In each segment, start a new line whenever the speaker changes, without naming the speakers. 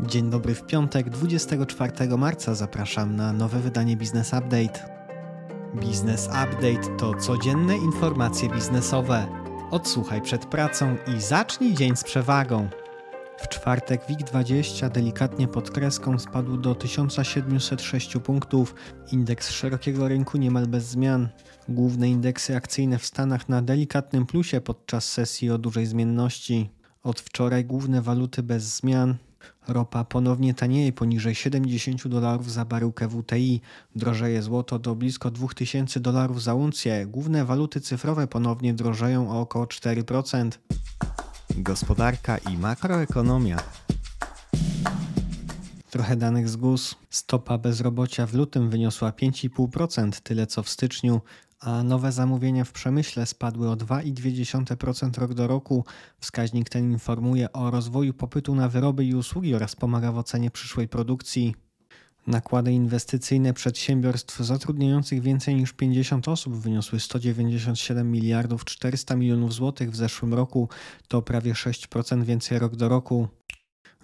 Dzień dobry w piątek, 24 marca zapraszam na nowe wydanie Business Update. Business Update to codzienne informacje biznesowe. Odsłuchaj przed pracą i zacznij dzień z przewagą. W czwartek WIG20 delikatnie pod kreską spadł do 1706 punktów. Indeks szerokiego rynku niemal bez zmian. Główne indeksy akcyjne w Stanach na delikatnym plusie podczas sesji o dużej zmienności. Od wczoraj główne waluty bez zmian. Ropa ponownie tanieje poniżej 70 dolarów za baryłkę WTI. Drożeje złoto do blisko 2000 dolarów za uncję. Główne waluty cyfrowe ponownie drożeją o około 4%. Gospodarka i makroekonomia. Trochę danych z GUS. Stopa bezrobocia w lutym wyniosła 5,5%, tyle co w styczniu, a nowe zamówienia w przemyśle spadły o 2,2% rok do roku. Wskaźnik ten informuje o rozwoju popytu na wyroby i usługi oraz pomaga w ocenie przyszłej produkcji. Nakłady inwestycyjne przedsiębiorstw zatrudniających więcej niż 50 osób wyniosły 197 miliardów 400 milionów złotych w zeszłym roku, to prawie 6% więcej rok do roku.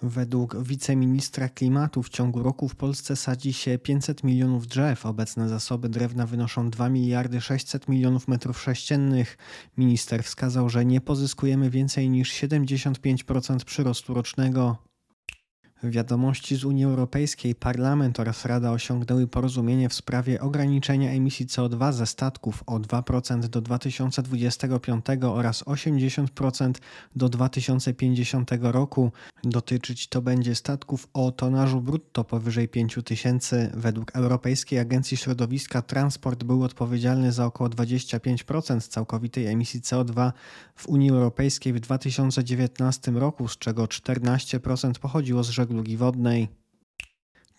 Według wiceministra klimatu w ciągu roku w Polsce sadzi się 500 milionów drzew. Obecne zasoby drewna wynoszą 2 miliardy 600 milionów metrów sześciennych. Minister wskazał, że nie pozyskujemy więcej niż 75% przyrostu rocznego. Wiadomości z Unii Europejskiej, Parlament oraz Rada osiągnęły porozumienie w sprawie ograniczenia emisji CO2 ze statków o 2% do 2025 oraz 80% do 2050 roku. Dotyczyć to będzie statków o tonażu brutto powyżej 5000. Według Europejskiej Agencji Środowiska transport był odpowiedzialny za około 25% całkowitej emisji CO2 w Unii Europejskiej w 2019 roku, z czego 14% pochodziło z żeglugi żeglugi wodnej.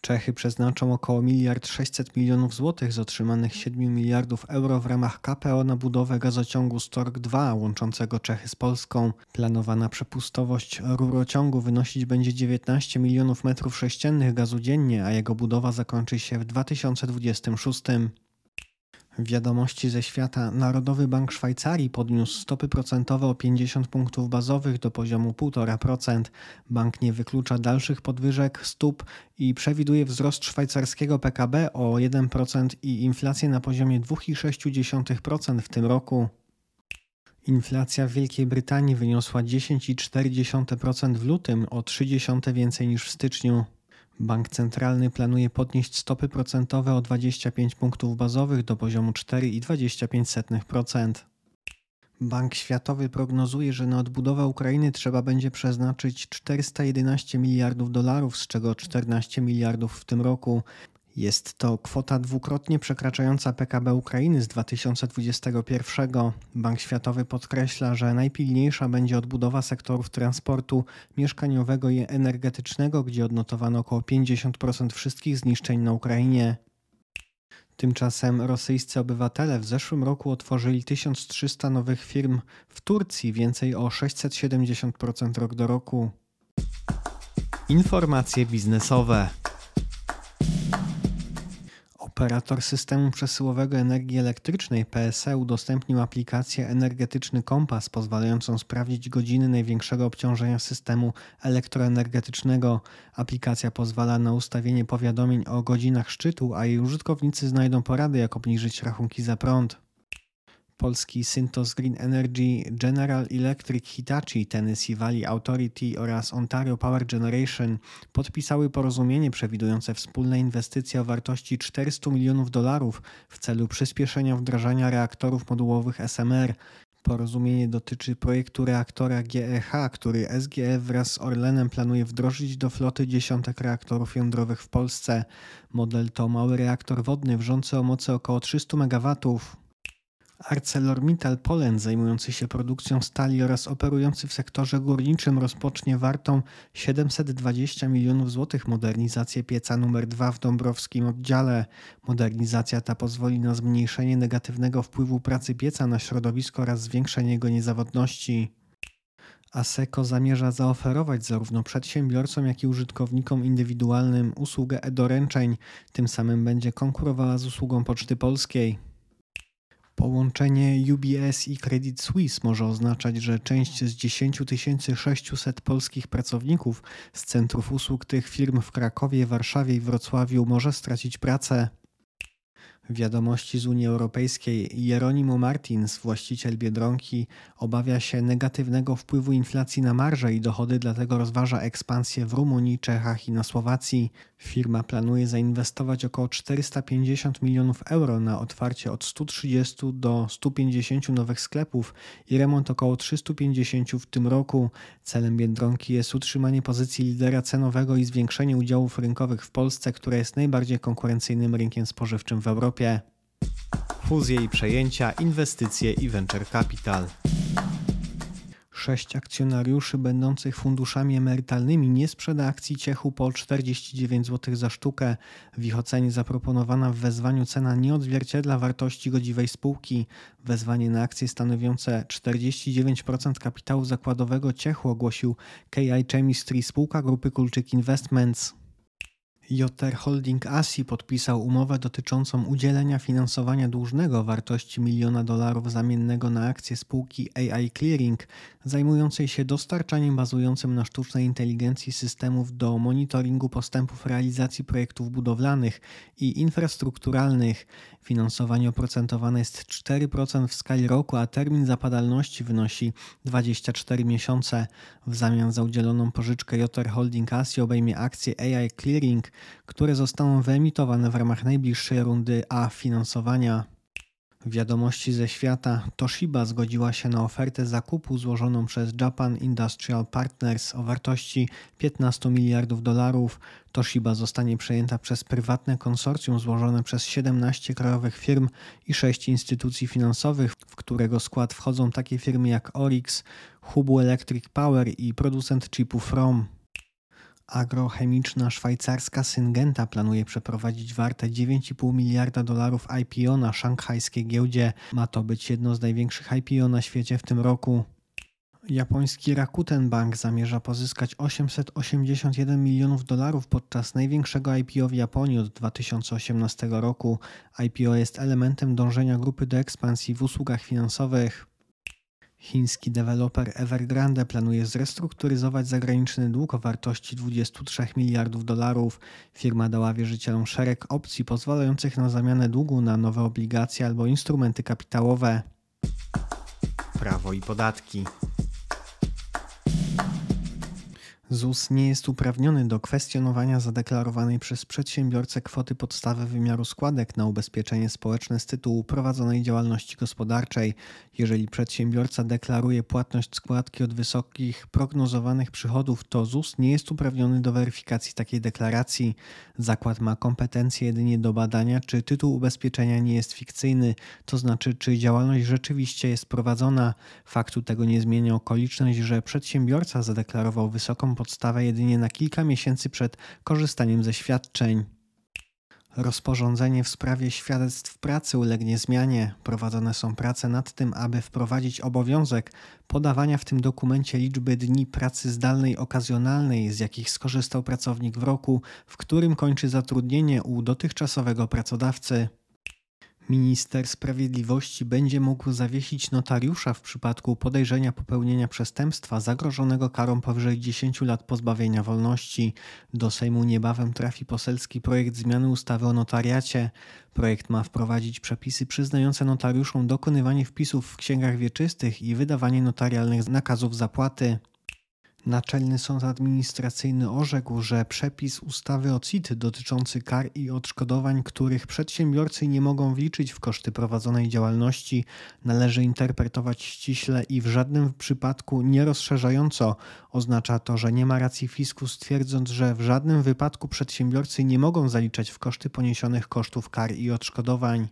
Czechy przeznaczą około 1 600 milionów złotych z otrzymanych 7 miliardów euro w ramach KPO na budowę gazociągu Stork 2 łączącego Czechy z Polską. Planowana przepustowość rurociągu wynosić będzie 19 milionów metrów sześciennych gazu dziennie, a jego budowa zakończy się w 2026. Wiadomości ze świata. Narodowy Bank Szwajcarii podniósł stopy procentowe o 50 punktów bazowych do poziomu 1,5%. Bank nie wyklucza dalszych podwyżek stóp i przewiduje wzrost szwajcarskiego PKB o 1% i inflację na poziomie 2,6% w tym roku. Inflacja w Wielkiej Brytanii wyniosła 10,4% w lutym, o 0,3 więcej niż w styczniu. Bank Centralny planuje podnieść stopy procentowe o 25 punktów bazowych do poziomu 4,25%. Bank Światowy prognozuje, że na odbudowę Ukrainy trzeba będzie przeznaczyć 411 miliardów dolarów, z czego 14 miliardów w tym roku. Jest to kwota dwukrotnie przekraczająca PKB Ukrainy z 2021. Bank Światowy podkreśla, że najpilniejsza będzie odbudowa sektorów transportu mieszkaniowego i energetycznego, gdzie odnotowano około 50% wszystkich zniszczeń na Ukrainie. Tymczasem rosyjscy obywatele w zeszłym roku otworzyli 1300 nowych firm w Turcji, więcej o 670% rok do roku. Informacje biznesowe. Operator systemu przesyłowego energii elektrycznej PSE udostępnił aplikację Energetyczny Kompas pozwalającą sprawdzić godziny największego obciążenia systemu elektroenergetycznego. Aplikacja pozwala na ustawienie powiadomień o godzinach szczytu, a jej użytkownicy znajdą porady, jak obniżyć rachunki za prąd. Polski Syntos Green Energy, General Electric Hitachi, Tennessee Valley Authority oraz Ontario Power Generation podpisały porozumienie przewidujące wspólne inwestycje o wartości 400 milionów dolarów w celu przyspieszenia wdrażania reaktorów modułowych SMR. Porozumienie dotyczy projektu reaktora GEH, który SGF wraz z Orlenem planuje wdrożyć do floty dziesiątek reaktorów jądrowych w Polsce. Model to mały reaktor wodny wrzący o mocy około 300 MW. ArcelorMittal Poland, zajmujący się produkcją stali oraz operujący w sektorze górniczym, rozpocznie wartą 720 milionów złotych modernizację pieca numer 2 w Dąbrowskim oddziale. Modernizacja ta pozwoli na zmniejszenie negatywnego wpływu pracy pieca na środowisko oraz zwiększenie jego niezawodności. ASECO zamierza zaoferować zarówno przedsiębiorcom, jak i użytkownikom indywidualnym usługę e-doręczeń. Tym samym będzie konkurowała z usługą Poczty Polskiej. Połączenie UBS i Credit Suisse może oznaczać, że część z 10 600 polskich pracowników z centrów usług tych firm w Krakowie, Warszawie i Wrocławiu może stracić pracę. Wiadomości z Unii Europejskiej Jeronimo Martins, właściciel Biedronki, obawia się negatywnego wpływu inflacji na marże i dochody, dlatego rozważa ekspansję w Rumunii, Czechach i na Słowacji. Firma planuje zainwestować około 450 milionów euro na otwarcie od 130 do 150 nowych sklepów i remont około 350 w tym roku. Celem Biedronki jest utrzymanie pozycji lidera cenowego i zwiększenie udziałów rynkowych w Polsce, która jest najbardziej konkurencyjnym rynkiem spożywczym w Europie. Fuzje i przejęcia, inwestycje i venture capital. Sześć akcjonariuszy będących funduszami emerytalnymi nie sprzeda akcji Ciechu po 49 zł za sztukę. W ich ocenie zaproponowana w wezwaniu cena nie odzwierciedla wartości godziwej spółki. Wezwanie na akcje stanowiące 49% kapitału zakładowego Ciechu ogłosił KI Chemistry spółka grupy Kulczyk Investments. JR Holding Asi podpisał umowę dotyczącą udzielenia finansowania dłużnego wartości miliona dolarów zamiennego na akcje spółki AI Clearing, zajmującej się dostarczaniem bazującym na sztucznej inteligencji systemów do monitoringu postępów realizacji projektów budowlanych i infrastrukturalnych. Finansowanie oprocentowane jest 4% w skali roku, a termin zapadalności wynosi 24 miesiące. W zamian za udzieloną pożyczkę JR Holding Asi obejmie akcje AI Clearing, które zostaną wyemitowane w ramach najbliższej rundy A finansowania. Wiadomości ze świata. Toshiba zgodziła się na ofertę zakupu złożoną przez Japan Industrial Partners o wartości 15 miliardów dolarów. Toshiba zostanie przejęta przez prywatne konsorcjum złożone przez 17 krajowych firm i 6 instytucji finansowych, w którego skład wchodzą takie firmy jak Orix, Hubu Electric Power i producent chipów ROM. Agrochemiczna szwajcarska Syngenta planuje przeprowadzić warte 9,5 miliarda dolarów IPO na szanghajskiej giełdzie. Ma to być jedno z największych IPO na świecie w tym roku. Japoński Rakuten Bank zamierza pozyskać 881 milionów dolarów podczas największego IPO w Japonii od 2018 roku. IPO jest elementem dążenia grupy do ekspansji w usługach finansowych. Chiński deweloper Evergrande planuje zrestrukturyzować zagraniczny dług o wartości 23 miliardów dolarów. Firma dała wierzycielom szereg opcji pozwalających na zamianę długu na nowe obligacje albo instrumenty kapitałowe. Prawo i podatki. ZUS nie jest uprawniony do kwestionowania zadeklarowanej przez przedsiębiorcę kwoty podstawy wymiaru składek na ubezpieczenie społeczne z tytułu prowadzonej działalności gospodarczej, jeżeli przedsiębiorca deklaruje płatność składki od wysokich prognozowanych przychodów, to ZUS nie jest uprawniony do weryfikacji takiej deklaracji. Zakład ma kompetencje jedynie do badania, czy tytuł ubezpieczenia nie jest fikcyjny, to znaczy, czy działalność rzeczywiście jest prowadzona. Faktu tego nie zmienia okoliczność, że przedsiębiorca zadeklarował wysoką podstawę jedynie na kilka miesięcy przed korzystaniem ze świadczeń. Rozporządzenie w sprawie świadectw pracy ulegnie zmianie. Prowadzone są prace nad tym, aby wprowadzić obowiązek podawania w tym dokumencie liczby dni pracy zdalnej okazjonalnej, z jakich skorzystał pracownik w roku, w którym kończy zatrudnienie u dotychczasowego pracodawcy. Minister Sprawiedliwości będzie mógł zawiesić notariusza w przypadku podejrzenia popełnienia przestępstwa zagrożonego karą powyżej 10 lat pozbawienia wolności. Do Sejmu niebawem trafi poselski projekt zmiany ustawy o notariacie. Projekt ma wprowadzić przepisy przyznające notariuszom dokonywanie wpisów w księgach wieczystych i wydawanie notarialnych nakazów zapłaty. Naczelny Sąd Administracyjny orzekł, że przepis ustawy o CIT dotyczący kar i odszkodowań, których przedsiębiorcy nie mogą wliczyć w koszty prowadzonej działalności, należy interpretować ściśle i w żadnym przypadku nie rozszerzająco. Oznacza to, że nie ma racji fiskus twierdząc, że w żadnym wypadku przedsiębiorcy nie mogą zaliczać w koszty poniesionych kosztów kar i odszkodowań.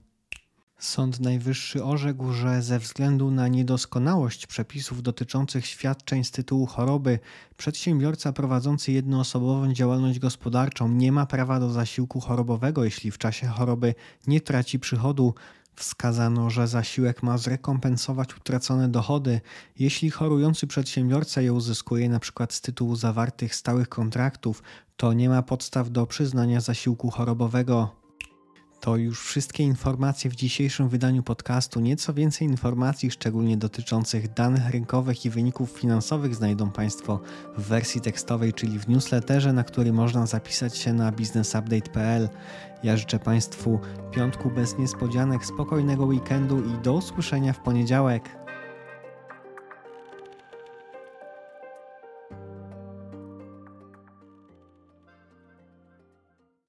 Sąd Najwyższy orzekł, że ze względu na niedoskonałość przepisów dotyczących świadczeń z tytułu choroby, przedsiębiorca prowadzący jednoosobową działalność gospodarczą nie ma prawa do zasiłku chorobowego, jeśli w czasie choroby nie traci przychodu. Wskazano, że zasiłek ma zrekompensować utracone dochody, jeśli chorujący przedsiębiorca je uzyskuje np. z tytułu zawartych stałych kontraktów, to nie ma podstaw do przyznania zasiłku chorobowego. To już wszystkie informacje w dzisiejszym wydaniu podcastu. Nieco więcej informacji, szczególnie dotyczących danych rynkowych i wyników finansowych, znajdą Państwo w wersji tekstowej, czyli w newsletterze, na który można zapisać się na businessupdate.pl. Ja życzę Państwu piątku bez niespodzianek, spokojnego weekendu i do usłyszenia w poniedziałek.